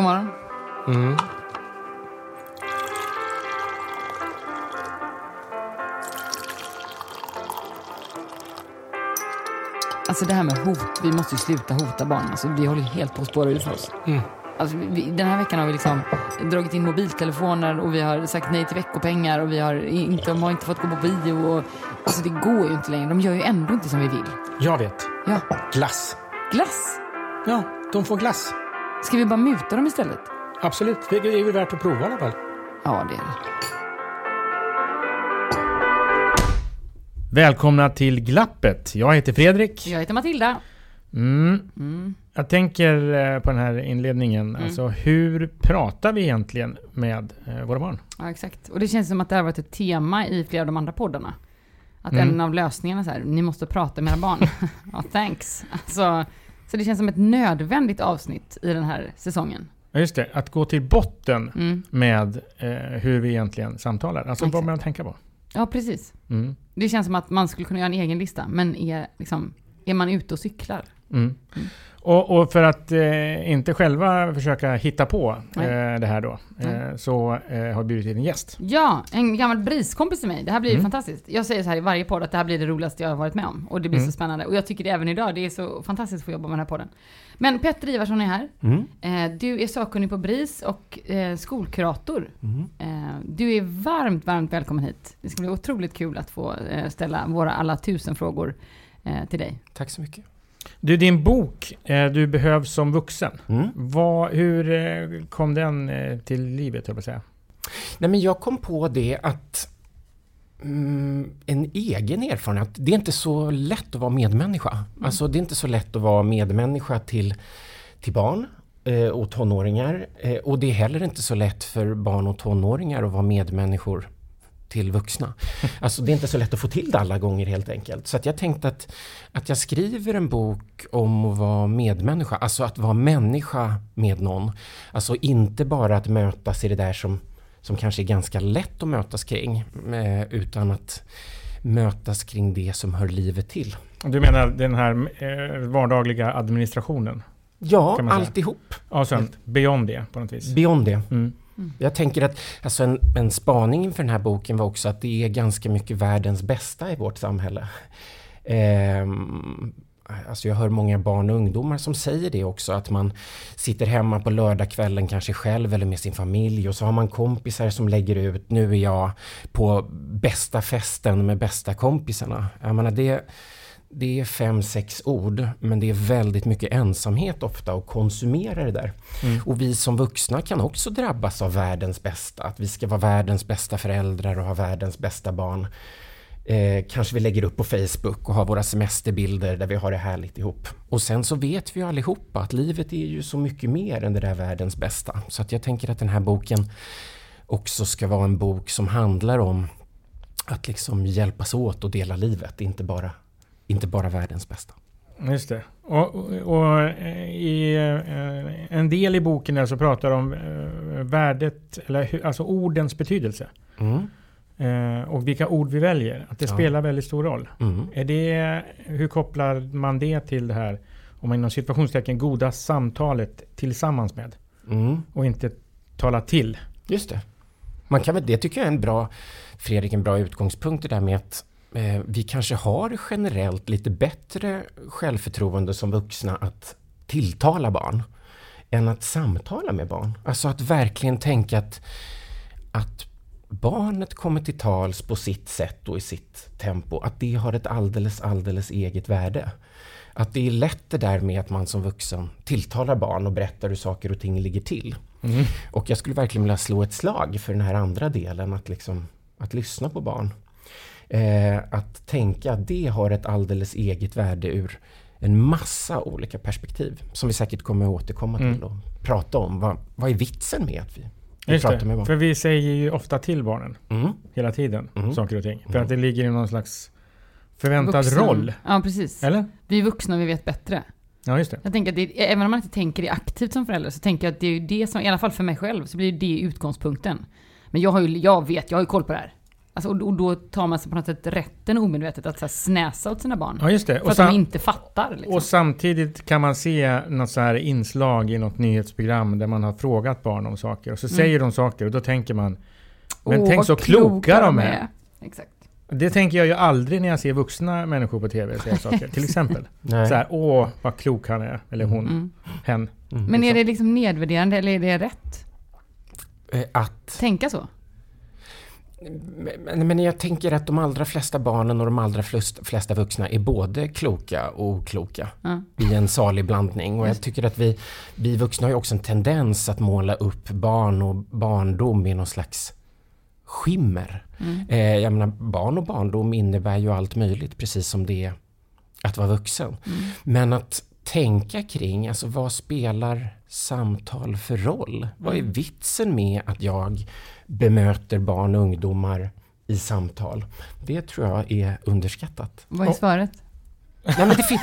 God morgon. Mm. Alltså det här med hot, vi måste ju sluta hota barn. Alltså, vi håller ju helt på att spåra ur för oss. Alltså, vi, den här veckan har vi liksom dragit in mobiltelefoner och vi har sagt nej till veckopengar och vi har inte, de har inte fått gå på bio. Och, alltså det går ju inte längre. De gör ju ändå inte som vi vill. Jag vet. Ja, Glass. glass. Ja, de får glass. Ska vi bara muta dem istället? Absolut. Det är väl värt att prova i alla fall. Ja, det är det. Välkomna till Glappet. Jag heter Fredrik. Jag heter Matilda. Mm. Jag tänker eh, på den här inledningen. Mm. Alltså hur pratar vi egentligen med eh, våra barn? Ja, exakt. Och det känns som att det har varit ett tema i flera av de andra poddarna. Att Mm. en av lösningarna är så här, ni måste prata med era barn. ja, thanks. Alltså, så det känns som ett nödvändigt avsnitt i den här säsongen. Ja, just det. Att gå till botten Mm. med eh, hur vi egentligen samtalar. Alltså vad Exakt. man tänka på. Ja, precis. Mm. Det känns som att man skulle kunna göra en egen lista, men är, liksom, är man ute och cyklar? Mm. Och, och för att eh, inte själva försöka hitta på eh, det här då, eh, så eh, har vi bjudit in en gäst. Ja, en gammal briskompis till mig. Det här blir Mm. fantastiskt. Jag säger så här i varje podd att det här blir det roligaste jag har varit med om. Och det blir Mm. så spännande. Och jag tycker det även idag. Det är så fantastiskt att få jobba med den här podden. Men Petter Ivarsson är här. Mm. Eh, du är sakkunnig på BRIS och eh, skolkurator. Mm. Eh, du är varmt, varmt välkommen hit. Det ska bli otroligt kul att få eh, ställa våra alla tusen frågor eh, till dig. Tack så mycket. Du, din bok eh, Du behövs som vuxen. Mm. Vad, hur eh, kom den eh, till livet, jag säga? Nej, men jag kom på det att mm, en egen erfarenhet, det är inte så lätt att vara medmänniska. Alltså det är inte så lätt att vara medmänniska till, till barn och tonåringar. Och det är heller inte så lätt för barn och tonåringar att vara medmänniskor till vuxna. Alltså det är inte så lätt att få till det alla gånger helt enkelt. Så jag tänkte att, att jag skriver en bok om att vara medmänniska, alltså att vara människa med någon. Alltså inte bara att mötas i det där som, som kanske är ganska lätt att mötas kring, eh, utan att mötas kring det som hör livet till. Du menar den här eh, vardagliga administrationen? Ja, alltihop. Ja, sen beyond det på något vis. Beyond det. Mm. Jag tänker att alltså en, en spaning inför den här boken var också att det är ganska mycket världens bästa i vårt samhälle. Ehm, Alltså jag hör många barn och ungdomar som säger det också att man sitter hemma på lördagskvällen kanske själv eller med sin familj och så har man kompisar som lägger ut nu är jag på bästa festen med bästa kompisarna. Jag menar det, det är fem, sex ord men det är väldigt mycket ensamhet ofta att konsumera det där. Mm. Och vi som vuxna kan också drabbas av världens bästa. Att vi ska vara världens bästa föräldrar och ha världens bästa barn. Eh, kanske vi lägger upp på Facebook och har våra semesterbilder där vi har det härligt ihop. Och sen så vet vi ju allihopa att livet är ju så mycket mer än det där världens bästa. Så att jag tänker att den här boken också ska vara en bok som handlar om att liksom hjälpas åt och dela livet, inte bara, inte bara världens bästa. Just det. Och, och, eh, i eh, en del i boken där så pratar om eh, värdet, eller alltså ordens betydelse. Mm. Och vilka ord vi väljer. Att det ja. spelar väldigt stor roll. Mm. Är det, hur kopplar man det till det här, om man inom situationstecken, goda samtalet tillsammans med? Mm. Och inte tala till. Just det. Man kan väl, det tycker jag är en bra, Fredrik, en bra utgångspunkt det där med att eh, vi kanske har generellt lite bättre självförtroende som vuxna att tilltala barn än att samtala med barn. Alltså att verkligen tänka att, att barnet kommer till tals på sitt sätt och i sitt tempo, att det har ett alldeles, alldeles eget värde. Att det är lätt det där med att man som vuxen tilltalar barn och berättar hur saker och ting ligger till. Mm. Och jag skulle verkligen vilja slå ett slag för den här andra delen, att, liksom, att lyssna på barn. Eh, att tänka att det har ett alldeles eget värde ur en massa olika perspektiv som vi säkert kommer att återkomma mm. till och prata om. Vad, vad är vitsen med att vi Just det, med för vi säger ju ofta till barnen mm. hela tiden mm. saker och ting. För mm. att det ligger i någon slags förväntad Vuxen. roll. Ja, precis. Eller? Vi är vuxna och vi vet bättre. Ja, just det. Jag tänker att det, även om man inte tänker det aktivt som förälder, så tänker jag att det är det som, i alla fall för mig själv, så blir det utgångspunkten. Men jag har ju, jag vet, jag har ju koll på det här. Alltså, och, då tar man sig på något sätt rätten omedvetet att så här, snäsa åt sina barn. Ja, just det. För och att de inte fattar. Liksom. Och samtidigt kan man se något så här inslag i något nyhetsprogram där man har frågat barn om saker. Och så mm. säger de saker och då tänker man Men Åh, tänk så kloka de är. är. Exakt. Det tänker jag ju aldrig när jag ser vuxna människor på TV säga saker. Till exempel. Nej. Så här, åh vad klok han är. Eller hon. Mm. Hen. Mm. Men är det liksom nedvärderande eller är det rätt? Eh, att? Tänka så? Men, men jag tänker att de allra flesta barnen och de allra flesta vuxna är både kloka och okloka mm. i en salig blandning. Och jag tycker att vi, vi vuxna har ju också en tendens att måla upp barn och barndom i någon slags skimmer. Mm. Eh, jag menar, barn och barndom innebär ju allt möjligt, precis som det är att vara vuxen. Mm. Men att tänka kring, alltså vad spelar samtal för roll? Vad är mm. vitsen med att jag bemöter barn och ungdomar i samtal? Det tror jag är underskattat. Vad är svaret? Nej, men det.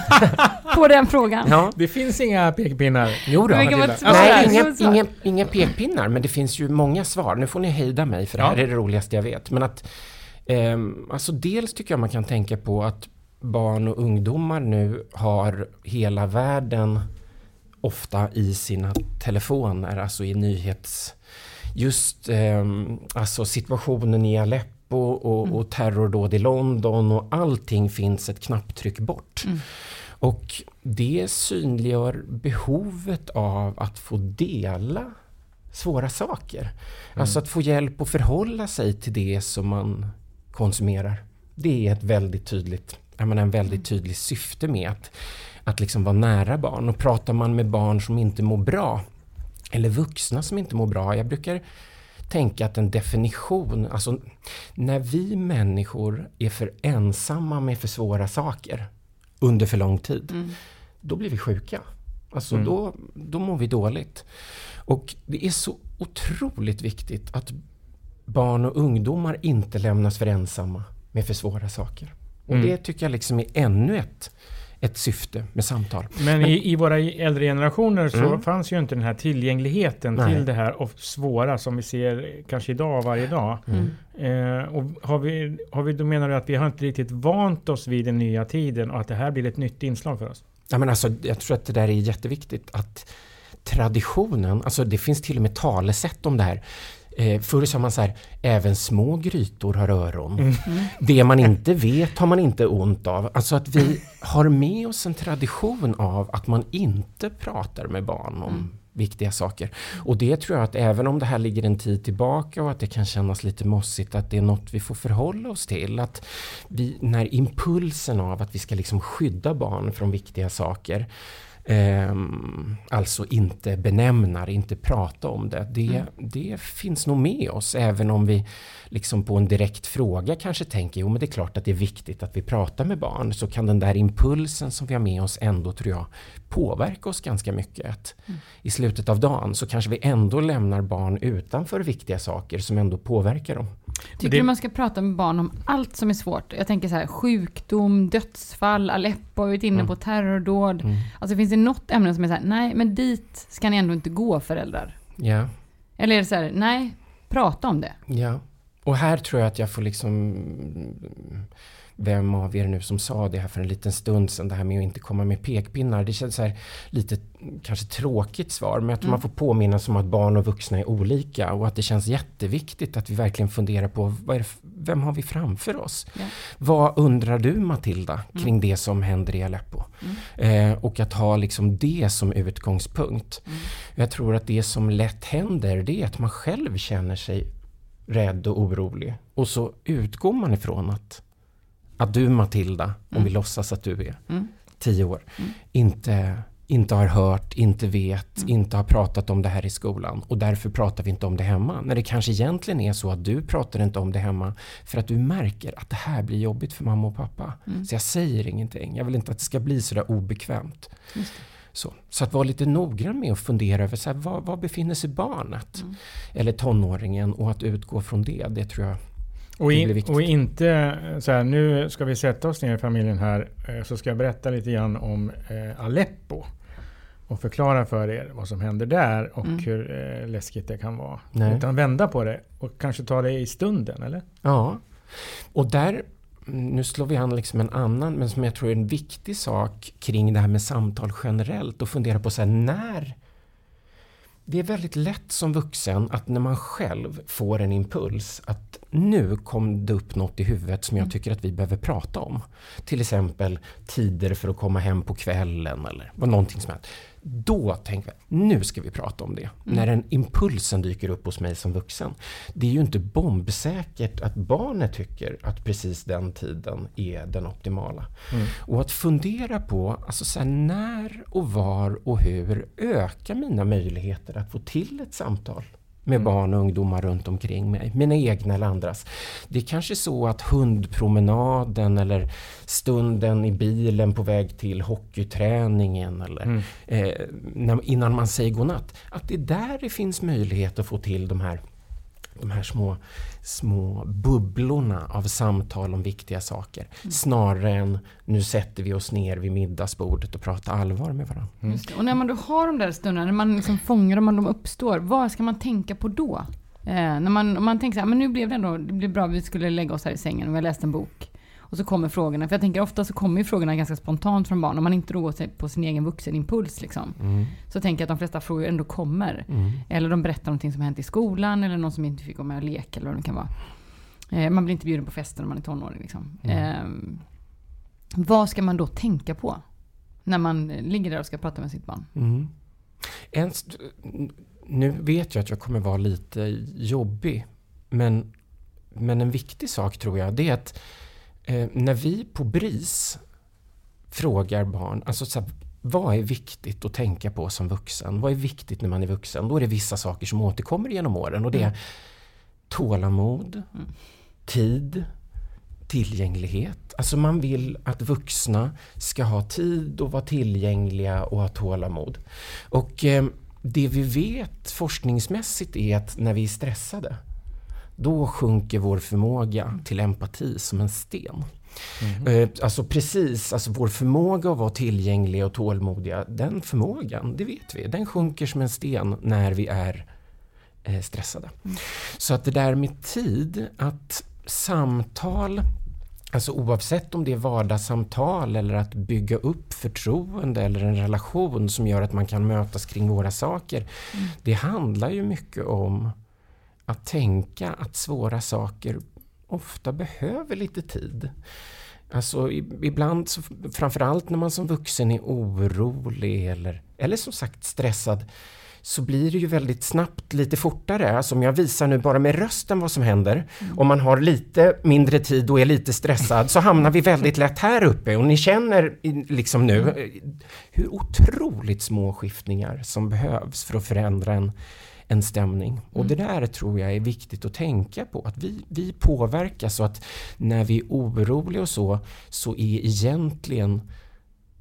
På den frågan? Ja. Det finns inga pekpinnar? Jo då. Nej, inga, inga, inga pekpinnar, men det finns ju många svar. Nu får ni hejda mig, för det här är det roligaste jag vet. Men att, eh, alltså dels tycker jag man kan tänka på att barn och ungdomar nu har hela världen ofta i sina telefoner, alltså i nyhets... Just eh, alltså situationen i Aleppo och, mm. och terrordåd i London och allting finns ett knapptryck bort. Mm. Och det synliggör behovet av att få dela svåra saker. Mm. Alltså att få hjälp att förhålla sig till det som man konsumerar. Det är ett väldigt tydligt, jag menar, en väldigt tydlig syfte med att att liksom vara nära barn. Och pratar man med barn som inte mår bra, eller vuxna som inte mår bra, jag brukar tänka att en definition, alltså när vi människor är för ensamma med för svåra saker under för lång tid, mm. då blir vi sjuka. Alltså mm. då, då mår vi dåligt. Och det är så otroligt viktigt att barn och ungdomar inte lämnas för ensamma med för svåra saker. Och mm. det tycker jag liksom är ännu ett ett syfte med samtal. Men, i, i, våra äldre generationer så mm. fanns ju inte den här tillgängligheten Nej. till det här och svåra som vi ser kanske idag varje dag. Mm. Eh, och har vi, har vi, då menar du att vi har inte riktigt vant oss vid den nya tiden och att det här blir ett nytt inslag för oss? Ja, men alltså, jag tror att det där är jätteviktigt. Att traditionen, alltså det finns till och med talesätt om det här. Eh, förr sa man så här, även små grytor har öron. Mm. Det man inte vet har man inte ont av. Alltså att vi har med oss en tradition av att man inte pratar med barn om mm. viktiga saker. Och det tror jag att även om det här ligger en tid tillbaka och att det kan kännas lite mossigt, att det är något vi får förhålla oss till. Att vi, när impulsen av att vi ska liksom skydda barn från viktiga saker Eh, alltså inte benämna inte prata om det. Det, mm. det finns nog med oss även om vi liksom på en direkt fråga kanske tänker jo men det är klart att det är viktigt att vi pratar med barn. Så kan den där impulsen som vi har med oss ändå tror jag påverka oss ganska mycket. Mm. I slutet av dagen så kanske vi ändå lämnar barn utanför viktiga saker som ändå påverkar dem. Tycker det... du man ska prata med barn om allt som är svårt? Jag tänker så här, sjukdom, dödsfall, Aleppo, har varit inne mm. på terrordåd. Mm. Alltså finns det något ämne som är så här, nej men dit ska ni ändå inte gå föräldrar? Ja. Eller är det så här, nej, prata om det. Ja. Och här tror jag att jag får liksom vem av er nu som sa det här för en liten stund sedan, det här med att inte komma med pekpinnar. Det känns så här lite kanske tråkigt svar, men jag tror mm. man får påminna om att barn och vuxna är olika och att det känns jätteviktigt att vi verkligen funderar på det, vem har vi framför oss? Ja. Vad undrar du Matilda mm. kring mm. det som händer i Aleppo? Mm. Eh, och att ha liksom det som utgångspunkt. Mm. Jag tror att det som lätt händer, det är att man själv känner sig rädd och orolig. Och så utgår man ifrån att att du Matilda, mm. om vi låtsas att du är mm. tio år, mm. inte, inte har hört, inte vet, mm. inte har pratat om det här i skolan och därför pratar vi inte om det hemma. När det kanske egentligen är så att du pratar inte om det hemma för att du märker att det här blir jobbigt för mamma och pappa. Mm. Så jag säger ingenting. Jag vill inte att det ska bli sådär obekvämt. Så, så, att vara lite noggrann med att fundera över så här, var, var befinner sig barnet? Mm. Eller tonåringen och att utgå från det, det tror jag och, in, och, inte så här, nu ska vi sätta oss ner i familjen här eh, så ska jag berätta lite grann om eh, Aleppo. Och förklara för er vad som händer där och mm. hur eh, läskigt det kan vara. Nej. Utan vända på det och kanske ta det i stunden, eller? Ja. Och där, nu slår vi an liksom en annan, men som jag tror är en viktig sak kring det här med samtal generellt och fundera på så här, när det är väldigt lätt som vuxen att när man själv får en impuls att nu kom det upp något i huvudet som jag mm. tycker att vi behöver prata om. Till exempel tider för att komma hem på kvällen eller vad någonting som helst. Då tänker jag, nu ska vi prata om det. Mm. När den impulsen dyker upp hos mig som vuxen. Det är ju inte bombsäkert att barnet tycker att precis den tiden är den optimala. Mm. Och att fundera på, alltså så här, när och var och hur ökar mina möjligheter att få till ett samtal med mm. barn och ungdomar runt omkring mig, mina egna eller andras. Det är kanske så att hundpromenaden eller stunden i bilen på väg till hockeyträningen eller mm. eh, när, innan man säger godnatt, att det är där det finns möjlighet att få till de här de här små, små bubblorna av samtal om viktiga saker. Mm. Snarare än nu sätter vi oss ner vid middagsbordet och pratar allvar med varandra. Mm. Och när man då har de där stunderna, när man liksom fångar dem och de uppstår, vad ska man tänka på då? Eh, när man, man tänker så här, men nu blev det ändå, det blev bra, vi skulle lägga oss här i sängen och vi har läst en bok. Och så kommer frågorna. För jag tänker ofta så kommer ju frågorna ganska spontant från barn. Om man inte då går på sin egen vuxenimpuls. Liksom. Mm. Så tänker jag att de flesta frågor ändå kommer. Mm. Eller de berättar någonting som hänt i skolan. Eller någon som inte fick gå med och leka. Eller vad det kan vara. Eh, man blir inte bjuden på fester när man är tonåring. Liksom. Mm. Eh, vad ska man då tänka på? När man ligger där och ska prata med sitt barn. Mm. En, nu vet jag att jag kommer vara lite jobbig. Men, men en viktig sak tror jag, det är att eh, när vi på BRIS frågar barn, alltså så här, vad är viktigt att tänka på som vuxen? Vad är viktigt när man är vuxen? Då är det vissa saker som återkommer genom åren och det är mm. tålamod, mm. tid, tillgänglighet. Alltså man vill att vuxna ska ha tid och vara tillgängliga och ha tålamod. Och eh, det vi vet forskningsmässigt är att när vi är stressade då sjunker vår förmåga till empati som en sten. Mm. Alltså precis, alltså vår förmåga att vara tillgängliga och tålmodiga, den förmågan, det vet vi, den sjunker som en sten när vi är eh, stressade. Mm. Så att det där med tid, att samtal Alltså oavsett om det är vardagssamtal eller att bygga upp förtroende eller en relation som gör att man kan mötas kring våra saker. Mm. Det handlar ju mycket om att tänka att svåra saker ofta behöver lite tid. Alltså ibland, så, framförallt när man som vuxen är orolig eller, eller som sagt stressad, så blir det ju väldigt snabbt lite fortare. Alltså om jag visar nu bara med rösten vad som händer, mm. om man har lite mindre tid och är lite stressad, så hamnar vi väldigt lätt här uppe. Och ni känner liksom nu mm. hur otroligt små skiftningar som behövs för att förändra en, en stämning. Och mm. det där tror jag är viktigt att tänka på. Att vi, vi påverkas så att när vi är oroliga och så, så är egentligen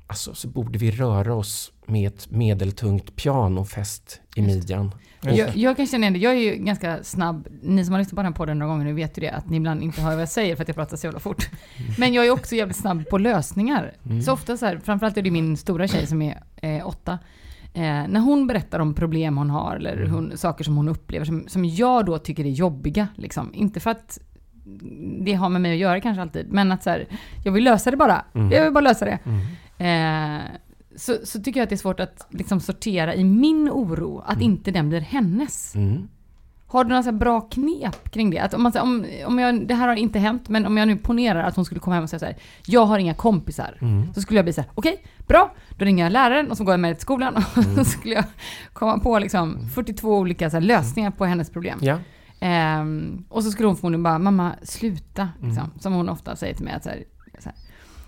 Alltså så borde vi röra oss med ett medeltungt piano fäst i midjan. Jag, jag, kan känna igen det. Jag är ju ganska snabb. Ni som har lyssnat på den podden några gånger nu vet ju det. Att ni ibland inte hör vad jag säger för att jag pratar så jävla fort. Mm. Men jag är också jävligt snabb på lösningar. Mm. Så ofta så här, framförallt är det min stora tjej som är eh, åtta. Eh, när hon berättar om problem hon har eller mm. hon, saker som hon upplever som, som jag då tycker är jobbiga. Liksom. Inte för att det har med mig att göra kanske alltid. Men att så här, jag vill lösa det bara. Mm. Jag vill bara lösa det. Mm. Eh, så, så tycker jag att det är svårt att liksom sortera i min oro, att mm. inte den blir hennes. Mm. Har du några bra knep kring det? Att om, man, om, om jag, det här har inte hänt, men om jag nu ponerar att hon skulle komma hem och säga så här, jag har inga kompisar. Mm. Så skulle jag bli så här, okej, okay, bra, då ringer jag läraren och så går jag med till skolan och mm. så skulle jag komma på liksom 42 mm. olika så här, lösningar på hennes problem. Ja. Um, och så skulle hon förmodligen bara, mamma sluta, liksom, mm. som hon ofta säger till mig. Att så här, så här.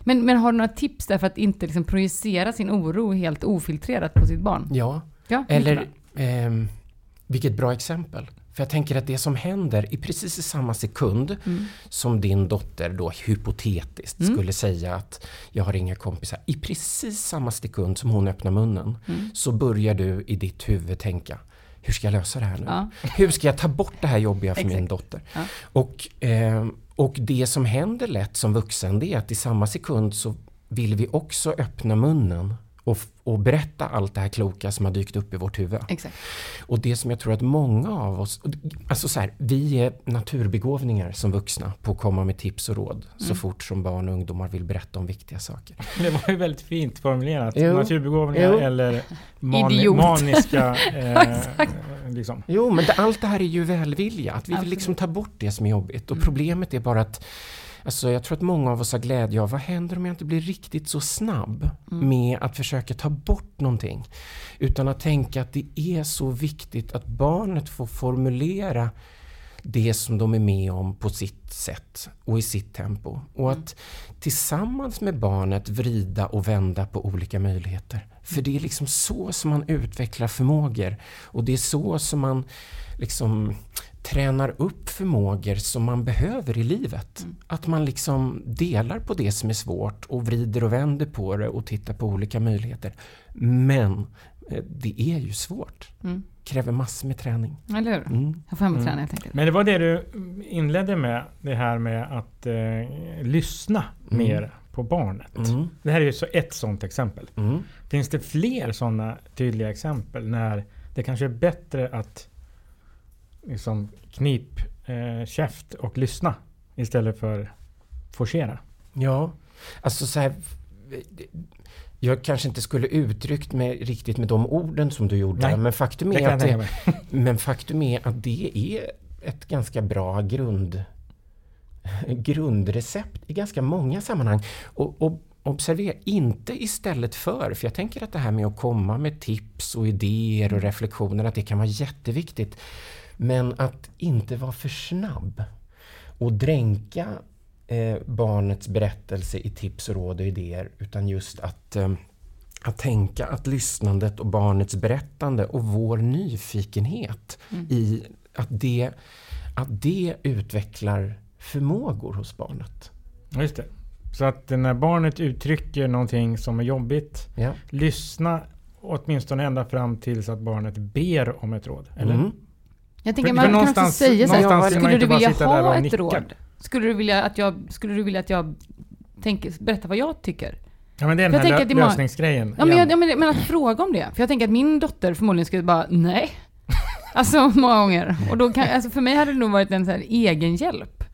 Men, men har du några tips där för att inte liksom projicera sin oro helt ofiltrerat på sitt barn? Ja, ja eller eh, vilket bra exempel. För jag tänker att det som händer i precis i samma sekund mm. som din dotter då hypotetiskt mm. skulle säga att jag har inga kompisar. I precis samma sekund som hon öppnar munnen mm. så börjar du i ditt huvud tänka hur ska jag lösa det här nu? Ja. Hur ska jag ta bort det här jobbiga för min dotter? Ja. Och, eh, och det som händer lätt som vuxen det är att i samma sekund så vill vi också öppna munnen och, och berätta allt det här kloka som har dykt upp i vårt huvud. Exakt. Och det som jag tror att många av oss, alltså så här, vi är naturbegåvningar som vuxna på att komma med tips och råd mm. så fort som barn och ungdomar vill berätta om viktiga saker. Det var ju väldigt fint formulerat. Jo. Naturbegåvningar jo. eller mani maniska... Eh, liksom. Jo, men det, allt det här är ju välvilja. Att vi vill liksom ta bort det som är jobbigt. Och mm. problemet är bara att Alltså jag tror att många av oss har glädje av, vad händer om jag inte blir riktigt så snabb mm. med att försöka ta bort någonting? Utan att tänka att det är så viktigt att barnet får formulera det som de är med om på sitt sätt och i sitt tempo. Och att tillsammans med barnet vrida och vända på olika möjligheter. För det är liksom så som man utvecklar förmågor. Och det är så som man liksom tränar upp förmågor som man behöver i livet. Mm. Att man liksom delar på det som är svårt och vrider och vänder på det och tittar på olika möjligheter. Men eh, det är ju svårt. Mm. Kräver massor med träning. Eller hur? Mm. Jag får hem och träna helt enkelt. Men det var det du inledde med, det här med att eh, lyssna mm. mer på barnet. Mm. Det här är ju så ett sådant exempel. Mm. Finns det fler sådana tydliga exempel när det kanske är bättre att liksom knip eh, käft och lyssna istället för forcera. Ja, alltså så här, jag kanske inte skulle uttryckt mig riktigt med de orden som du gjorde. Nej, men, faktum är att det, men faktum är att det är ett ganska bra grund, grundrecept i ganska många sammanhang. Och, och observera, inte istället för, för jag tänker att det här med att komma med tips och idéer och reflektioner, att det kan vara jätteviktigt. Men att inte vara för snabb och dränka eh, barnets berättelse i tips och råd och idéer utan just att, eh, att tänka att lyssnandet och barnets berättande och vår nyfikenhet mm. i att det, att det utvecklar förmågor hos barnet. Just det. Så att när barnet uttrycker någonting som är jobbigt, ja. lyssna åtminstone ända fram tills att barnet ber om ett råd. Eller? Mm. Jag tänker, för, man för kan också säga så här, skulle du vilja ha ett råd? Skulle du vilja att jag, skulle du vilja att jag tänker, berättar vad jag tycker? Ja men det är den här lö lösningsgrejen. Ja men, jag, ja men, men, att fråga om det. För jag tänker att min dotter förmodligen skulle bara, nej. Alltså många gånger. Och då kan, alltså för mig hade det nog varit en så här egen hjälp.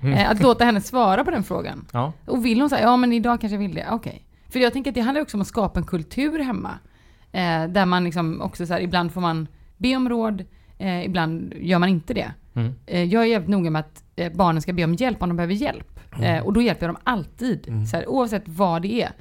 Mm. Eh, att låta henne svara på den frågan. Ja. Och vill hon säga, ja men idag kanske jag vill det, okej. Okay. För jag tänker att det handlar också om att skapa en kultur hemma. Eh, där man liksom också så här, ibland får man be om råd, Eh, ibland gör man inte det. Mm. Eh, jag är jävligt noga med att eh, barnen ska be om hjälp om de behöver hjälp. Mm. Eh, och då hjälper jag dem alltid, mm. så här, oavsett vad det är.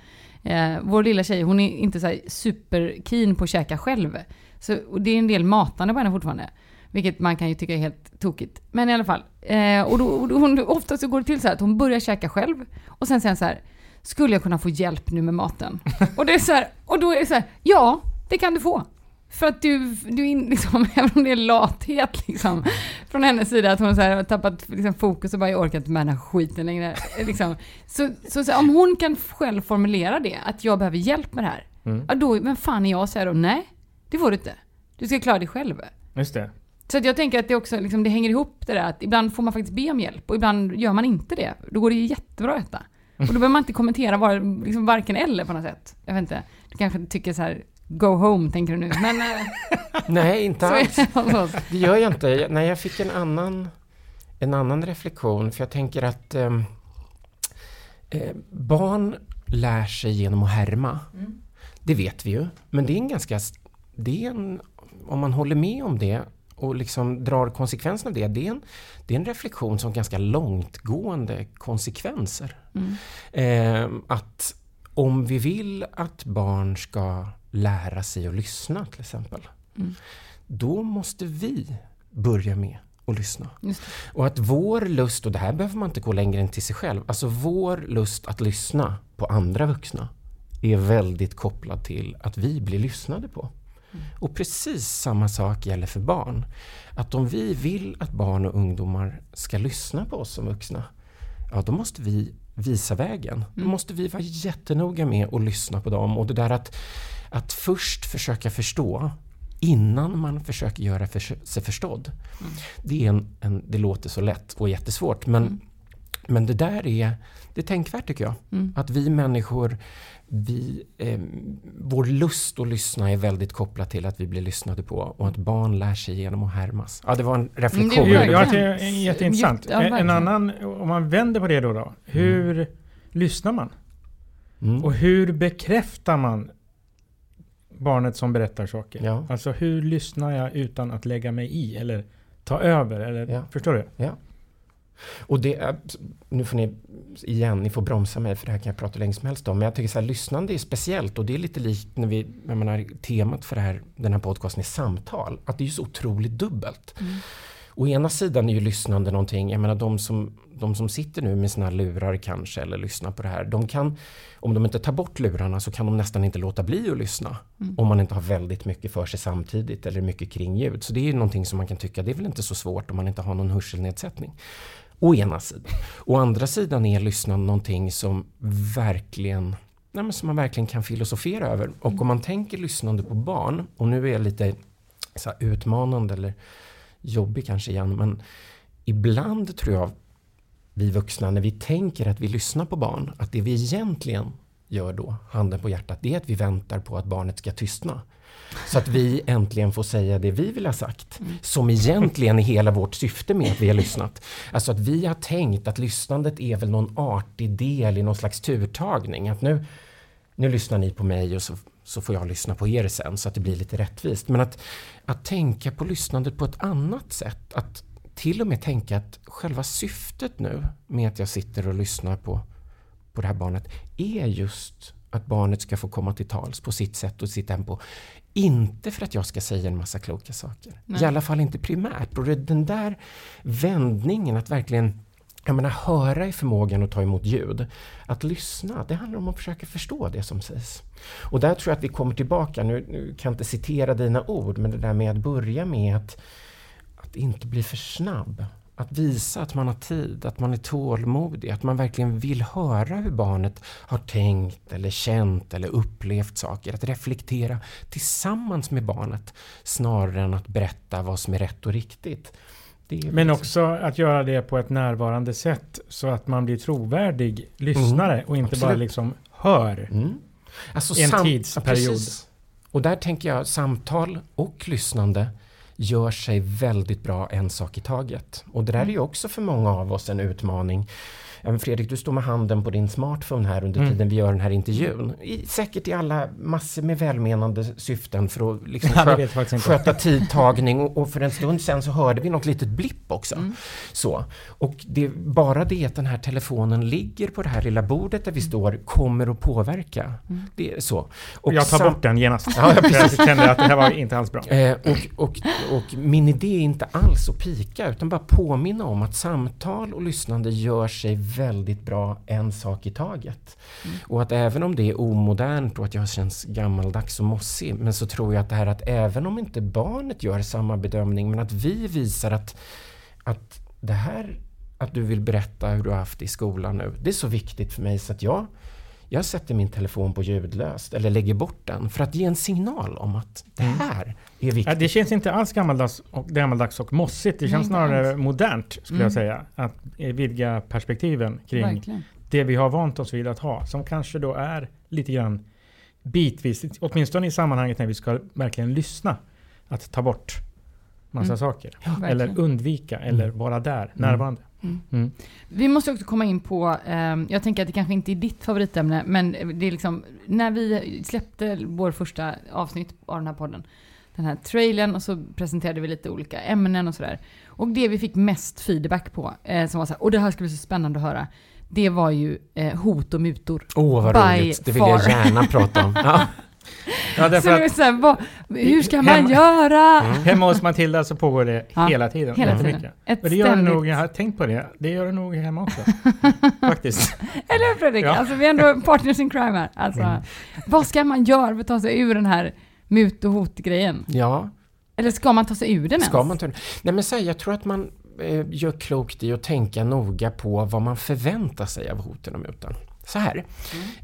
Eh, vår lilla tjej, hon är inte så superkeen på att käka själv. Så, och det är en del matande på henne fortfarande. Vilket man kan ju tycka är helt tokigt. Men i alla fall. Eh, och då, och då, hon, ofta så går det till så här att hon börjar käka själv. Och sen säger så här. Skulle jag kunna få hjälp nu med maten? och det är så här, och då är det så här. Ja, det kan du få. För att du, du liksom, även om det är lathet liksom, från hennes sida, att hon så här, har tappat liksom, fokus och bara, jag orkar inte med den här skiten längre. Liksom. Så, så, så, om hon kan själv formulera det, att jag behöver hjälp med det här, mm. ja, då, vem fan är jag att säga då, nej, det får du inte. Du ska klara dig själv. Just det. Så jag tänker att det också liksom, det hänger ihop det där att ibland får man faktiskt be om hjälp och ibland gör man inte det. Då går det jättebra att äta. Och då behöver man inte kommentera var, liksom varken eller på något sätt. Jag vet inte. Du kanske tycker så här, go home tänker du nu. Men, eh, Nej, inte alls. Det gör jag inte. Nej, jag fick en annan, en annan reflektion. För jag tänker att ehm, eh, barn lär sig genom att härma. Mm. Det vet vi ju. Men det är en ganska... Det är en, om man håller med om det och liksom drar konsekvenserna av det, det är, en, det är en reflektion som ganska långtgående konsekvenser. Mm. Eh, att om vi vill att barn ska lära sig att lyssna till exempel, mm. då måste vi börja med att lyssna. Och att vår lust, och det här behöver man inte gå längre än till sig själv, alltså vår lust att lyssna på andra vuxna är väldigt kopplad till att vi blir lyssnade på. Och precis samma sak gäller för barn. Att om vi vill att barn och ungdomar ska lyssna på oss som vuxna, ja då måste vi visa vägen. Då mm. måste vi vara jättenoga med att lyssna på dem. Och det där att, att först försöka förstå innan man försöker göra för, sig förstådd. Mm. Det, är en, en, det låter så lätt och jättesvårt men, mm. men det där är, det är tänkvärt tycker jag. Mm. Att vi människor vi, eh, vår lust att lyssna är väldigt kopplad till att vi blir lyssnade på och att barn lär sig genom att härmas. Ja, det var en reflektion. Det, ja, det är jätteintressant. Ja, en annan, om man vänder på det då. då hur mm. lyssnar man? Mm. Och hur bekräftar man barnet som berättar saker? Ja. Alltså hur lyssnar jag utan att lägga mig i eller ta över? Eller, ja. Förstår du? Ja. Och det nu får ni igen, ni får bromsa mig för det här kan jag prata länge som helst om. Men jag tycker så här, lyssnande är speciellt och det är lite likt när vi, jag menar, temat för här, den här podcasten är samtal. Att det är så otroligt dubbelt. Mm. Å ena sidan är ju lyssnande någonting, jag menar de som, de som sitter nu med sina lurar kanske eller lyssnar på det här. De kan, om de inte tar bort lurarna så kan de nästan inte låta bli att lyssna. Mm. Om man inte har väldigt mycket för sig samtidigt eller mycket kringljud. Så det är ju någonting som man kan tycka, det är väl inte så svårt om man inte har någon hörselnedsättning. Å ena sidan. Å andra sidan är lyssnande någonting som verkligen nej men som man verkligen kan filosofera över. Och om man tänker lyssnande på barn, och nu är jag lite så utmanande eller jobbig kanske igen, men ibland tror jag vi vuxna, när vi tänker att vi lyssnar på barn, att det vi egentligen gör då, handen på hjärtat, det är att vi väntar på att barnet ska tystna. Så att vi äntligen får säga det vi vill ha sagt. Mm. Som egentligen är hela vårt syfte med att vi har lyssnat. Alltså att vi har tänkt att lyssnandet är väl någon artig del i någon slags turtagning. Att nu, nu lyssnar ni på mig och så, så får jag lyssna på er sen så att det blir lite rättvist. Men att, att tänka på lyssnandet på ett annat sätt. Att till och med tänka att själva syftet nu med att jag sitter och lyssnar på, på det här barnet är just att barnet ska få komma till tals på sitt sätt och sitt tempo. Inte för att jag ska säga en massa kloka saker. Nej. I alla fall inte primärt. Och den där vändningen att verkligen jag menar, höra är förmågan att ta emot ljud. Att lyssna, det handlar om att försöka förstå det som sägs. Och där tror jag att vi kommer tillbaka, nu, nu kan jag inte citera dina ord, men det där med att börja med att, att inte bli för snabb. Att visa att man har tid, att man är tålmodig, att man verkligen vill höra hur barnet har tänkt eller känt eller upplevt saker. Att reflektera tillsammans med barnet snarare än att berätta vad som är rätt och riktigt. Men liksom- också att göra det på ett närvarande sätt så att man blir trovärdig lyssnare mm, och inte absolut. bara liksom hör mm. alltså, en tidsperiod. Ja, och där tänker jag samtal och lyssnande gör sig väldigt bra en sak i taget. Och det där är ju också för många av oss en utmaning. Ja, Fredrik, du står med handen på din smartphone här under Mm. tiden vi gör den här intervjun. I, säkert i alla massor med välmenande syften för att liksom Ja, det skö- jag sköta tidtagning och, och för en stund sen så hörde vi något litet blipp också. Mm. Så. Och det, bara det att den här telefonen ligger på det här lilla bordet där vi står kommer att påverka. Det är så. Och jag tar sam- bort den genast. Ja, ja, För jag kände att det här var inte alls bra. Eh, och, och, och min idé är inte alls att pika utan bara påminna om att samtal och lyssnande gör sig väldigt bra en sak i taget. Och att även om det är omodernt och att jag känns gammaldags och mossig men så tror jag att det här att även om inte barnet gör samma bedömning men att vi visar att, att det här att du vill berätta hur du har haft det i skolan nu, det är så viktigt för mig så att jag jag sätter min telefon på ljudlöst eller lägger bort den för att ge en signal om att det här är Ja, viktigt. det känns inte alls gammaldags och, gammaldags och mossigt. Det känns snarare alls. modernt, skulle Mm. jag säga. Att vidga perspektiven kring Verkligen. det vi har vant oss vid att ha. Som kanske då är lite grann bitvis, åtminstone i sammanhanget när vi ska verkligen lyssna. Att ta bort massa Mm. saker. Verkligen. Eller undvika, eller vara där, närvarande. Mm. Mm. Vi måste också komma in på, ehm, jag tänker att det kanske inte är ditt favoritämne, men det är liksom, när vi släppte vår första avsnitt av den här podden, den här trailern och så presenterade vi lite olika ämnen och sådär. Och det vi fick mest feedback på, eh, som var så här, och det här ska bli så spännande att höra, det var ju eh, hot och mutor. Åh, vad By roligt. Det vill jag far. gärna prata om. Ja. Ja, Så därför att så här, vad, hur ska man Hemma- göra? hemma hos Matilda så pågår det Ja, hela tiden. hela tiden. mycket. Ett det gör det ständigt- nog, jag har tänkt på det, det gör det nog hemma också. Faktiskt. Eller hur Fredrik? Ja. Alltså vi är ändå partners in crime här. Alltså, Mm. Vad ska man göra för att ta sig ur den här mut och hot-grejen? ja, Eller ska man ta sig ur den ens? ska man ta Nej men säg, jag tror att man eh, gör klokt i att tänka noga på vad man förväntar sig av hoten och mutan. Så här.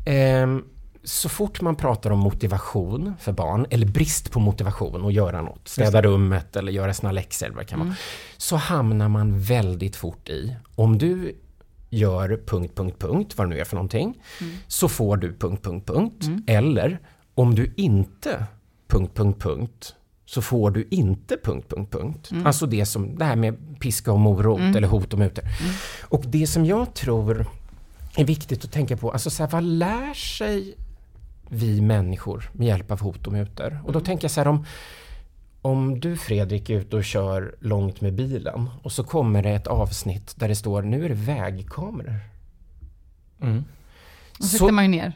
Ehm, så fort man pratar om motivation för barn, eller brist på motivation att göra något, städa rummet eller göra sina läxor eller vad kan vara, så hamnar man väldigt fort i, om du gör punkt, punkt, punkt, vad det nu är för någonting, så får du punkt, punkt, punkt. Eller om du inte punkt, punkt, punkt, så får du inte punkt, punkt, punkt. Alltså det som, det här med piska och morot eller hot och mutor. Och det som jag tror är viktigt att tänka på, alltså så här, vad lär sig vi människor med hjälp av hot och mutor? Och då tänker jag så här om om du Fredrik är ute och kör långt med bilen och så kommer det ett avsnitt där det står nu är det vägkameror. Mm. Och så sitter man ju ner.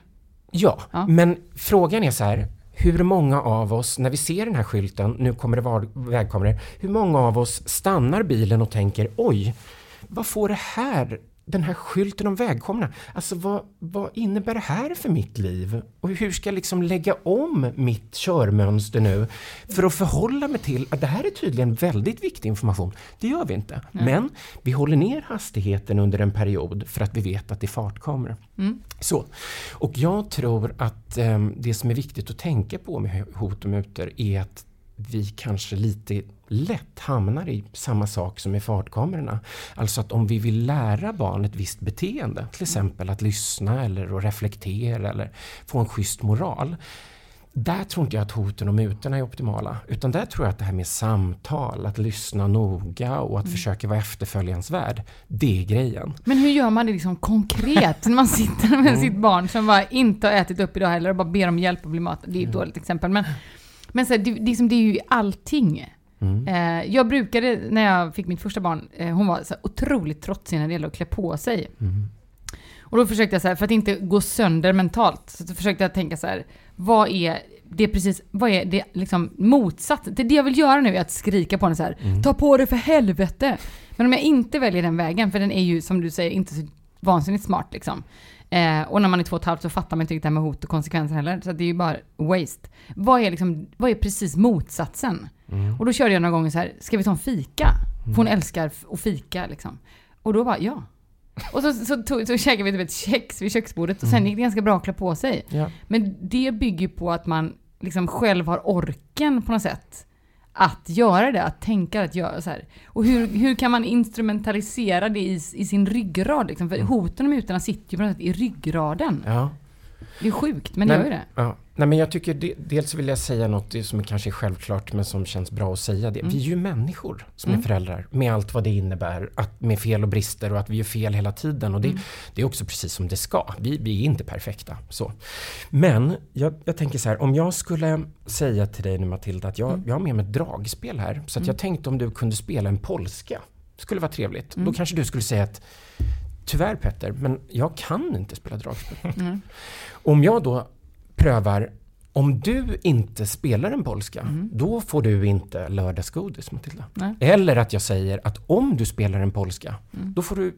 Ja, Ja. men frågan är så här. Hur många av oss, när vi ser den här skylten, nu kommer det vara vägkameror, hur många av oss stannar bilen och tänker oj, vad får det här, den här skylten om vägkamerorna, alltså vad, vad innebär det här för mitt liv? Och hur ska jag liksom lägga om mitt körmönster nu för att förhålla mig till att det här är tydligen väldigt viktig information. Det gör vi inte. Men vi håller ner hastigheten under en period för att vi vet att det är fartkameror. Så. Och jag tror att ehm, det som är viktigt att tänka på med hot och mutor är att vi kanske lite lätt hamnar i samma sak som med fartkamerorna. Alltså att om vi vill lära barn ett visst beteende, till exempel att lyssna eller att reflektera eller få en schysst moral. Där tror inte jag att hoten och mutorna är optimala. Utan där tror jag att det här med samtal, att lyssna noga och att försöka vara efterföljansvärd, det är grejen. Men hur gör man det liksom konkret när man sitter med Mm. sitt barn som bara inte har ätit upp idag heller och bara ber om hjälp att bli mat. Det är ett dåligt exempel. Men, men så här, det, det, är liksom, det är ju allting. Mm. Eh, jag brukade, när jag fick mitt första barn, eh, hon var så otroligt trotsig när det gäller att klä på sig. Mm. Och då försökte jag så här, för att inte gå sönder mentalt, så försökte jag tänka så här, vad är det är precis, vad är det liksom motsatt? Det, det jag vill göra nu är att skrika på henne så här, Mm. ta på det för helvete! Men om jag inte väljer den vägen, för den är ju som du säger inte så vansinnigt smart liksom. Eh, och när man är två och ett halvt så fattar man inte riktigt det här med hot och konsekvenser heller. Så det är ju bara waste. Vad är, liksom, vad är precis motsatsen? Mm. Och då körde jag några gånger så här, ska vi ta en fika? För hon älskar f- att fika liksom. Och då bara, ja. Och så, så, så, så käkade vi typ ett kex vid köksbordet och sen gick det ganska bra att klä på sig. Ja. Men det bygger på att man liksom själv har orken på något sätt att göra det, att tänka att göra så här. Och hur, hur kan man instrumentalisera det i, i sin ryggrad? Liksom? För hoten och mutorna sitter ju på något sätt i ryggraden. Ja. Det är sjukt, men det gör ju det. Ja. Nej, men jag tycker det, dels vill jag säga något som kanske är självklart men som känns bra att säga. Det. Mm. Vi är ju människor som Mm. är föräldrar med allt vad det innebär att, med fel och brister och att vi gör fel hela tiden. Och det, Mm. det är också precis som det ska. Vi, vi är inte perfekta. Så. Men jag, jag tänker så här, om jag skulle säga till dig nu Matilda att jag, Mm. jag har med mig ett dragspel här. Så jag tänkte om du kunde spela en polska. skulle vara trevligt. Mm. Då kanske du skulle säga att Tyvärr Petter, men jag kan inte spela dragspel. Mm. Om jag då prövar om du inte spelar en polska, då får du inte lördagsgodis Matilda. Nej. Eller att jag säger att om du spelar en polska, Mm. då får du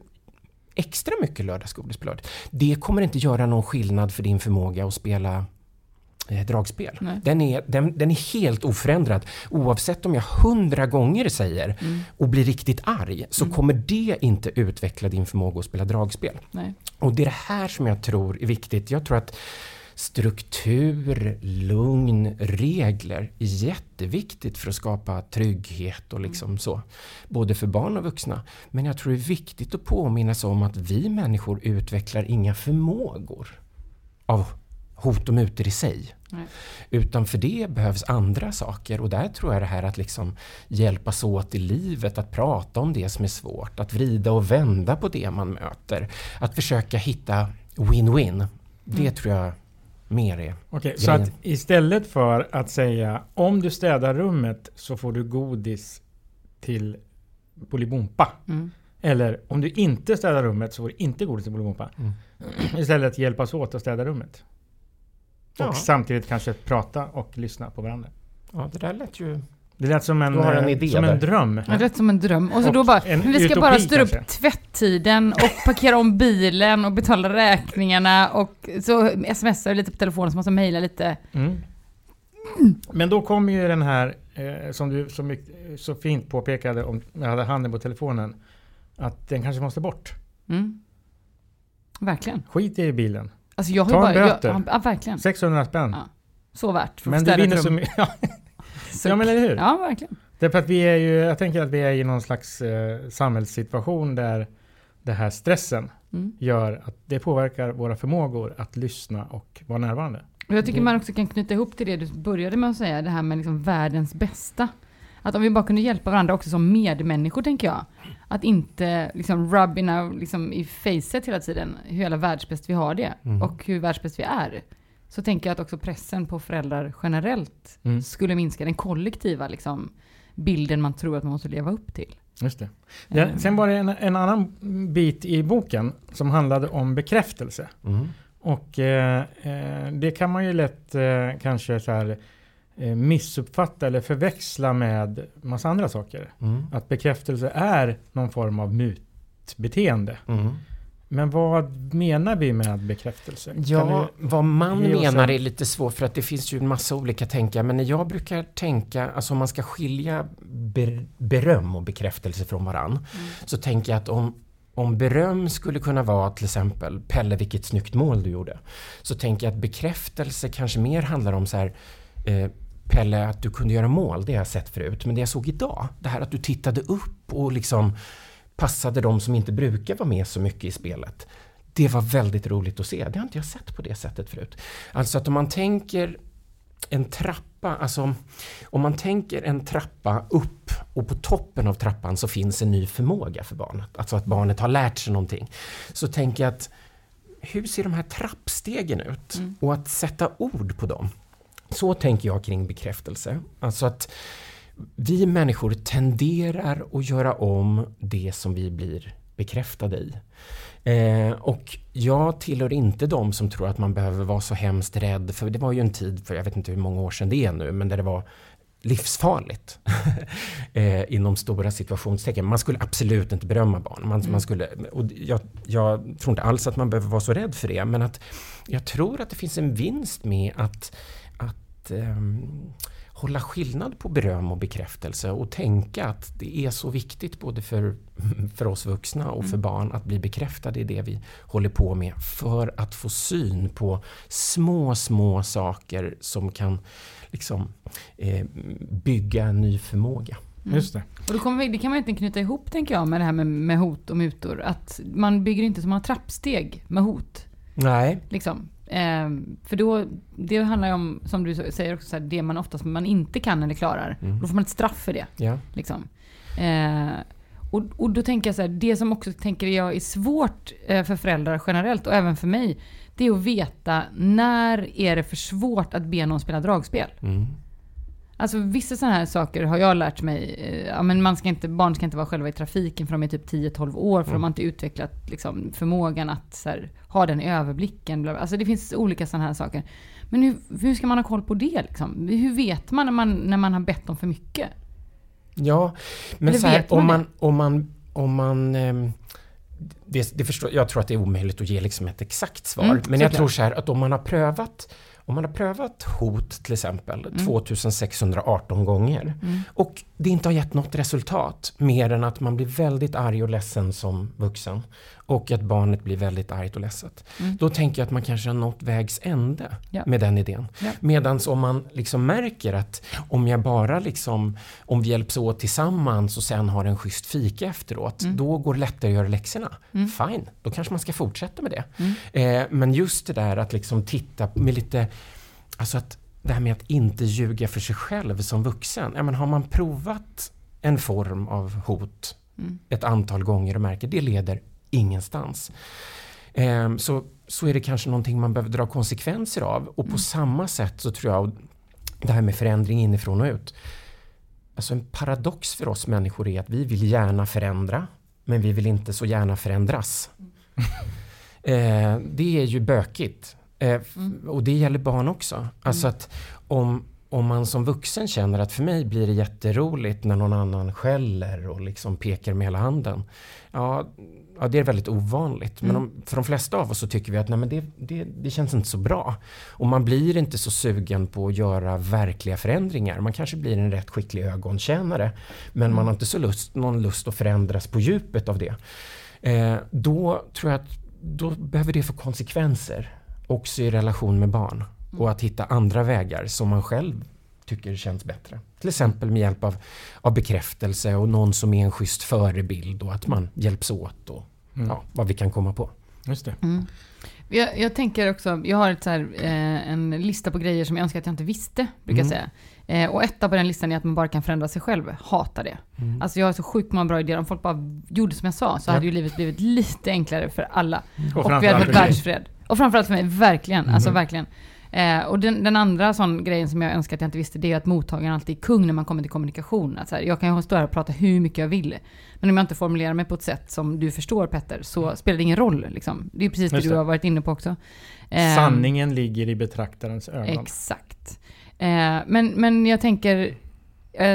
extra mycket lördagsgodis på lördag. Det kommer inte göra någon skillnad för din förmåga att spela dragspel. Nej. Den är, den, den är helt oförändrad. Oavsett om jag hundra gånger säger Mm. och blir riktigt arg, så kommer det inte utveckla din förmåga att spela dragspel. Nej. Och det är det här som jag tror är viktigt. Jag tror att struktur, lugn, regler är jätteviktigt för att skapa trygghet och liksom så. Både för barn och vuxna. Men jag tror det är viktigt att påminna sig om att vi människor utvecklar inga förmågor av hot och mutor i sig. Nej. Utan för det behövs andra saker och där tror jag det här att liksom hjälpas åt i livet, att prata om det som är svårt, att vrida och vända på det man möter. Att försöka hitta win-win. Det Mm. tror jag mer är Okej, så att istället för att säga om du städar rummet så får du godis till Bolibompa. Mm. Eller om du inte städar rummet så får du inte godis till Bolibompa. Mm. Istället hjälpas åt att städa rummet. Och Ja. samtidigt kanske prata och lyssna på varandra. Ja, det där lät ju... Det lät som en, en eh, idé som en dröm. Det lät som en dröm. Och så Och då bara, en men vi ska utopi bara styra upp kanske. tvätttiden och parkera om bilen och betala räkningarna och så smsar vi lite på telefonen så måste man mejla lite. Mm. Men då kommer ju den här, eh, som du så, mycket, så fint påpekade om jag hade handen på telefonen, att den kanske måste bort. Mm. Verkligen. Skit i bilen. Alltså jag har Ta en bara, böter. jag, ja, verkligen. 600 spänn. Ja. Så värt för Men du vinner så mycket. Ja, men eller hur? Ja, verkligen. Därför att vi är ju, jag tänker att vi är i någon slags eh, samhällssituation där den här stressen Mm. gör att det påverkar våra förmågor att lyssna och vara närvarande. Och jag tycker man också kan knyta ihop till det du började med att säga, det här med liksom världens bästa. Att om vi bara kunde hjälpa varandra också som medmänniskor, tänker jag. Att inte liksom rub in our, liksom i facet hela tiden, hur jävla världsbäst vi har det. Mm. Och hur världsbäst vi är. Så tänker jag att också pressen på föräldrar generellt Mm. skulle minska den kollektiva liksom, bilden man tror att man måste leva upp till. Just det. Ja, Eh, sen var det en, en annan bit i boken som handlade om bekräftelse. Mm. Och eh, eh, det kan man ju lätt eh, kanske så här, missuppfatta eller förväxla med massa andra saker. Mm. Att bekräftelse är någon form av mutbeteende. Mm. Men vad menar vi med bekräftelse? Ja, vad man menar en- är lite svårt för att det finns ju en massa olika tänkare. Men när jag brukar tänka, alltså om man ska skilja ber, beröm och bekräftelse från varann. Så tänker jag att om, om beröm skulle kunna vara till exempel Pelle vilket snyggt mål du gjorde. Så tänker jag att bekräftelse kanske mer handlar om så här eh, Pelle att du kunde göra mål, det har jag sett förut. Men det jag såg idag, det här att du tittade upp och liksom passade de som inte brukar vara med så mycket i spelet. Det var väldigt roligt att se. Det har inte jag sett på det sättet förut. Alltså att om man tänker en trappa, alltså om man tänker en trappa upp och på toppen av trappan så finns en ny förmåga för barnet. Alltså att barnet har lärt sig någonting. Så tänker jag att hur ser de här trappstegen ut? Och att sätta ord på dem. Så tänker jag kring bekräftelse. Alltså att vi människor tenderar att göra om det som vi blir bekräftade i. Eh, och jag tillhör inte de som tror att man behöver vara så hemskt rädd, för det var ju en tid, för jag vet inte hur många år sedan det är nu, men där det var livsfarligt eh, inom stora situationstecken. Man skulle absolut inte berömma barn. Man, man skulle, och jag, jag tror inte alls att man behöver vara så rädd för det, men att jag tror att det finns en vinst med att, att ehm, hålla skillnad på beröm och bekräftelse och tänka att det är så viktigt både för, för oss vuxna och för barn att bli bekräftade i det vi håller på med för att få syn på små, små saker som kan liksom, eh, bygga en ny förmåga. Just det. Och då kommer vi, det kan man inte knyta ihop, tänker jag, med det här med, med hot och mutor. Att man bygger inte så många trappsteg med hot. Nej, Liksom. Eh, för då, det handlar ju om, som du säger också, så här, det man oftast man inte kan eller klarar. Mm. Då får man ett straff för det. Ja. Liksom. Eh, och, och då tänker jag så här, det som också tänker jag är svårt eh, för föräldrar generellt och även för mig, det är att veta när är det för svårt att be någon spela dragspel. Mm. Alltså vissa sådana här saker har jag lärt mig. Eh, ja, men man ska inte, barn ska inte vara själva i trafiken för de är typ 10-12 år. För Mm. de har inte utvecklat liksom, förmågan att här, ha den överblicken. bla, bla. Alltså det finns olika sådana här saker. Men hur, hur ska man ha koll på det? Liksom? Hur vet man när, man när man har bett om för mycket? Ja, men så här, man om man, om man, om man ehm, det, det förstår, jag tror att det är omöjligt att ge liksom ett exakt svar. Mm, men jag såklart. tror så här att om man har prövat om man har prövat hot till exempel Mm. 2618 gånger och det inte har gett något resultat mer än att man blir väldigt arg och ledsen som vuxen och att barnet blir väldigt argt och ledset. Då tänker jag att man kanske har nått vägs ände Mm. Ja. med den idén. Ja. Medan om man liksom märker att om jag bara liksom, om vi hjälps åt tillsammans och sen har en schysst fika efteråt, Mm. då går det lättare att göra läxorna. Fine, då kanske man ska fortsätta med det. Mm. Eh, men just det där att liksom titta med lite, alltså att det här med att inte ljuga för sig själv som vuxen. Ja, men har man provat en form av hot Mm. ett antal gånger och märker det leder ingenstans. Ehm, så, så är det kanske någonting man behöver dra konsekvenser av. Och på samma sätt så tror jag det här med förändring inifrån och ut. Alltså en paradox för oss människor är att vi vill gärna förändra men vi vill inte så gärna förändras. Eh, det är ju bökigt. Eh, f- Och det gäller barn också. Alltså att om, om man som vuxen känner att för mig blir det jätteroligt när någon annan skäller och liksom pekar med hela handen. Ja, ja det är väldigt ovanligt. Men om, för de flesta av oss så tycker vi att nej, men det, det, det känns inte så bra. Och man blir inte så sugen på att göra verkliga förändringar. Man kanske blir en rätt skicklig ögontjänare. Men man har inte så lust, någon lust att förändras på djupet av det. Eh, då tror jag att då behöver det få konsekvenser också i relation med barn. Och att hitta andra vägar som man själv tycker känns bättre. Till exempel med hjälp av, av bekräftelse och någon som är en schysst förebild och att man hjälps åt och ja, vad vi kan komma på. Just det. Jag, jag tänker också, jag har ett så här, eh, en lista på grejer som jag önskar att jag inte visste, brukar jag säga. Eh, och etta på den listan är att man bara kan förändra sig själv. Hatar det. Alltså jag har så sjukt många bra idéer. Om folk bara gjorde som jag sa så Ja. hade ju livet blivit lite enklare för alla. Och Och, vi hade fått världsfred. Och framförallt för mig, verkligen. Alltså verkligen. Eh, och den, den andra sån grejen som jag önskar att jag inte visste, det är att mottagaren alltid är kung när man kommer till kommunikation. Att så här, jag kan stå här och prata hur mycket jag vill. Men om jag inte formulerar mig på ett sätt som du förstår Petter, så spelar det ingen roll. Liksom. Det är precis det Just du det. har varit inne på också. Eh, Sanningen ligger i betraktarens ögon. Exakt. Eh, men, men jag tänker,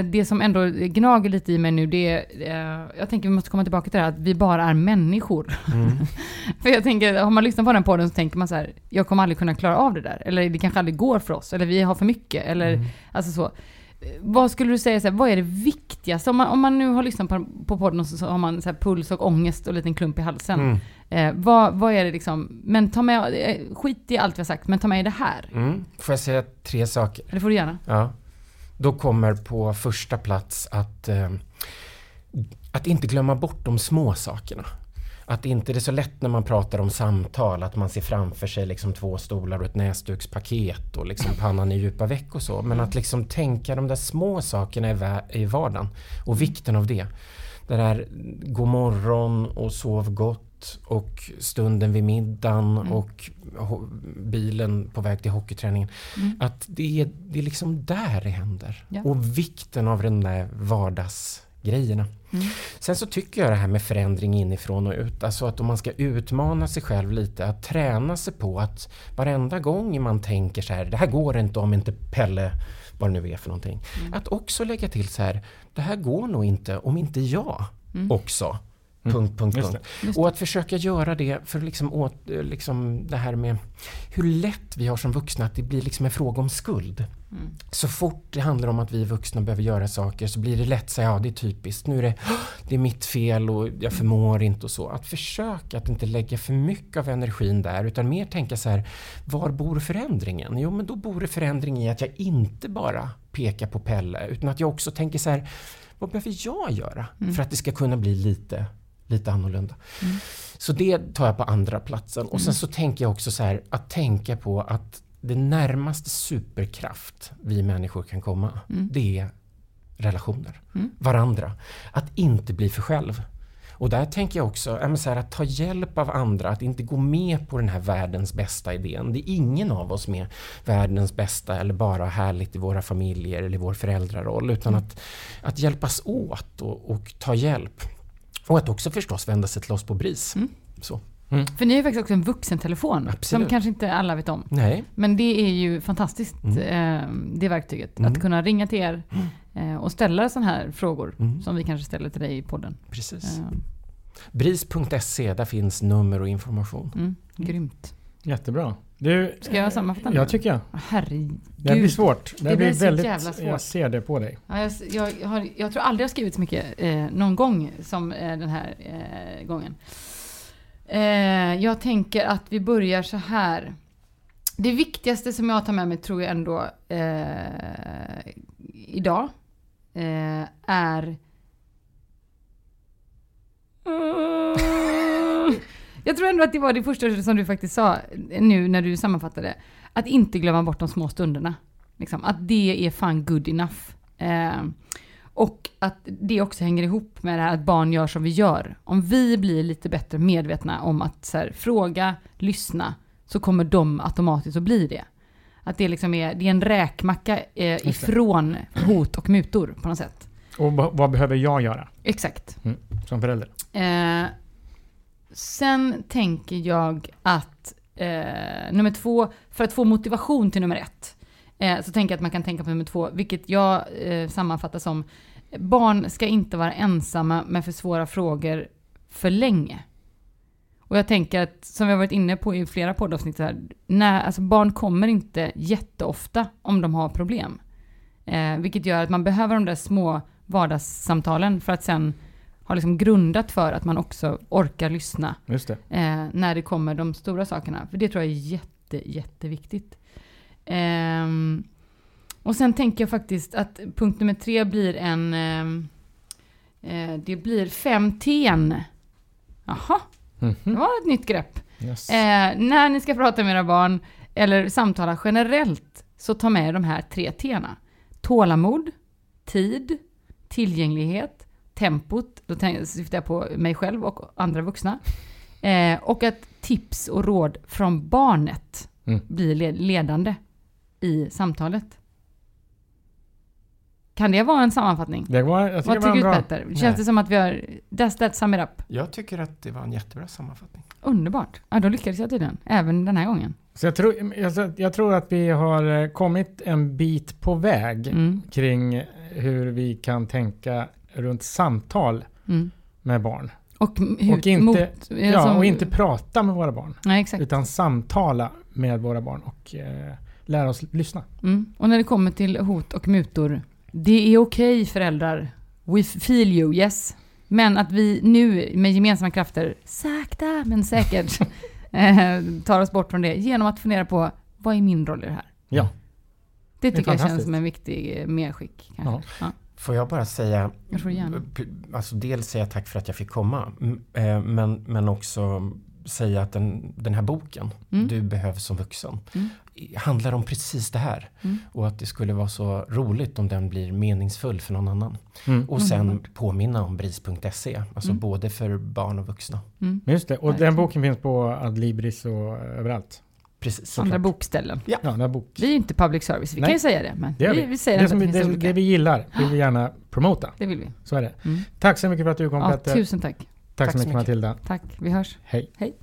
det som ändå gnager lite i mig nu, det är, eh, jag tänker vi måste komma tillbaka till det här att vi bara är människor. för jag tänker, har man lyssnat på den podden så tänker man så här, jag kommer aldrig kunna klara av det där. Eller det kanske aldrig går för oss, eller vi har för mycket, eller alltså så. Eh, Vad skulle du säga, så här, vad är det viktigaste? Om man, om man nu har lyssnat på, på podden och så, så har man så här, puls och ångest och en liten klump i halsen. Mm. Eh, vad, vad är det liksom, men ta med, eh, skit i allt vi har sagt, men ta med det här. Mm. Får jag säga tre saker? Det får du gärna. Ja. Då kommer på första plats att, eh, att inte glömma bort de små sakerna. Att inte det är så lätt när man pratar om samtal att man ser framför sig liksom två stolar och ett näsdukspaket och liksom pannan i djupa veck och så. Men att liksom tänka de där små sakerna i, i vardagen och vikten av det. Det där god morgon och sov gott och stunden vid middagen och ho- bilen på väg till hockeyträningen. Att det är, det är liksom där det händer. Ja. Och vikten av den där vardagsgrejerna. Sen så tycker jag det här med förändring inifrån och ut, alltså att om man ska utmana sig själv lite, att träna sig på att varenda gång man tänker så här, det här går inte om inte Pelle, vad det nu är för någonting, att också lägga till så här, det här går nog inte om inte jag också. Punkt, punkt, Just punkt. Och att försöka göra det för liksom, åt, liksom det här med hur lätt vi har som vuxna att det blir liksom en fråga om skuld. Så fort det handlar om att vi vuxna behöver göra saker så blir det lätt så här, ja det är typiskt, nu är det, det är mitt fel och jag förmår inte och så. Att försöka att inte lägga för mycket av energin där utan mer tänka så här, var bor förändringen? Jo men då bor det förändring i att jag inte bara pekar på Pelle utan att jag också tänker så här, vad behöver jag göra för att det ska kunna bli lite lite annorlunda. Så det tar jag på andra platsen. Och sen så tänker jag också så här, att tänka på att det närmaste superkraft vi människor kan komma, det är relationer. Varandra. Att inte bli för själv. Och där tänker jag också men så här, att ta hjälp av andra, att inte gå med på den här världens bästa idén. Det är ingen av oss med världens bästa eller bara härligt i våra familjer eller vår föräldraroll. Utan att, att hjälpas åt och, och ta hjälp. Och att också förstås vända sig till oss på BRIS. Så. För ni har ju faktiskt också en vuxentelefon som Absolut. kanske inte alla vet om. Nej, Men det är ju fantastiskt, eh, det verktyget. Att kunna ringa till er eh, och ställa sådana här frågor som vi kanske ställer till dig i podden. precis. Eh, BRIS.se, där finns nummer och information. mm, grymt. Jättebra. Du, Ska jag sammanfatta nu? jag tycker jag. Herregud. Det blir svårt. Det, Det blir väldigt... jävla svårt. Jag ser det på dig. Ja, jag, jag, jag, har, jag tror aldrig jag har skrivit så mycket eh, någon gång som eh, den här eh, gången. Eh, jag tänker att vi börjar så här. Det viktigaste som jag tar med mig tror jag ändå eh, idag eh, är... Jag tror ändå att det var det första som du faktiskt sa nu när du sammanfattade. Att inte glömma bort de små stunderna. Liksom, att det är fan good enough. Eh, och att det också hänger ihop med det här att barn gör som vi gör. Om vi blir lite bättre medvetna om att här, fråga, lyssna, så kommer de automatiskt att bli det. Att det liksom är, det är en räkmacka eh, ifrån hot och mutor på något sätt. Och vad vad behöver jag göra Exakt. mm, som förälder? Eh, sen tänker jag att eh, nummer två, för att få motivation till nummer ett, eh, så tänker jag att man kan tänka på nummer två, vilket jag eh, sammanfattar som barn ska inte vara ensamma med för svåra frågor för länge. Och jag tänker att, som vi har varit inne på i flera poddavsnitt här, när, alltså barn kommer inte jätteofta om de har problem. Eh, vilket gör att man behöver de där små vardagssamtalen för att sen ha liksom grundat för att man också orkar lyssna det. eh, när det kommer de stora sakerna. För det tror jag är jätte, jätteviktigt. Ehm, och sen tänker jag faktiskt att punkt nummer tre blir en... ehm, eh, det blir fem ten. Jaha, Mhm. det var ett nytt grepp. Yes. Eh, när ni ska prata med era barn eller samtala generellt så ta med de här tre T'na. Tålamod, tid, tillgänglighet, tempot, då syftar jag på mig själv och andra vuxna. Eh, och att tips och råd från barnet Mm. blir le- ledande i samtalet. Kan det vara en sammanfattning? Det var, jag tycker Vad tycker du bra... Petter? Känns det som att vi har... That's that sum it up. Jag tycker att det var en jättebra sammanfattning. Underbart. Ja, då lyckades jag tydligen. Även den här gången. Så jag, tror, jag, jag tror att vi har eh, kommit en bit på väg Mm. kring hur vi kan tänka runt samtal Mm. med barn. Och, hur, Och inte- mot, Ja, som- och inte prata med våra barn. Nej. Utan samtala med våra barn och eh, lära oss lyssna. Mm. Och när det kommer till hot och mutor. Det är okej föräldrar. We feel you, yes. Men att vi nu med gemensamma krafter, sakta men säkert, eh, tar oss bort från det genom att fundera på vad är min roll i det här? Ja. Det tycker jag känns som en viktig eh, medskick. Kanske. Ja. Ja. Får jag bara säga, Jag får gärna. alltså dels säga tack för att jag fick komma, eh, men, men också säga att den, den här boken, Mm. Du behövs som vuxen, Mm. handlar om precis det här. Mm. Och att det skulle vara så roligt om den blir meningsfull för någon annan. Mm. Och sen Underbart. påminna om bris.se, alltså Mm. både för barn och vuxna. Mm. Just det. Och den boken finns på Adlibris och överallt. Precis. Andra bokställen. Ja, här bok. Vi är inte public service, vi Nej. kan ju säga det. Men Det vi, vi. säger Det, som, det, det det, vi gillar vill vi gärna promota. Det vill vi. Så är det. Mm. Tack så mycket för att du kom Ja, Petter. tusen tack. Tack, Tack så så mycket mycket. Matilda. Tack, vi hörs. Hej. Hej.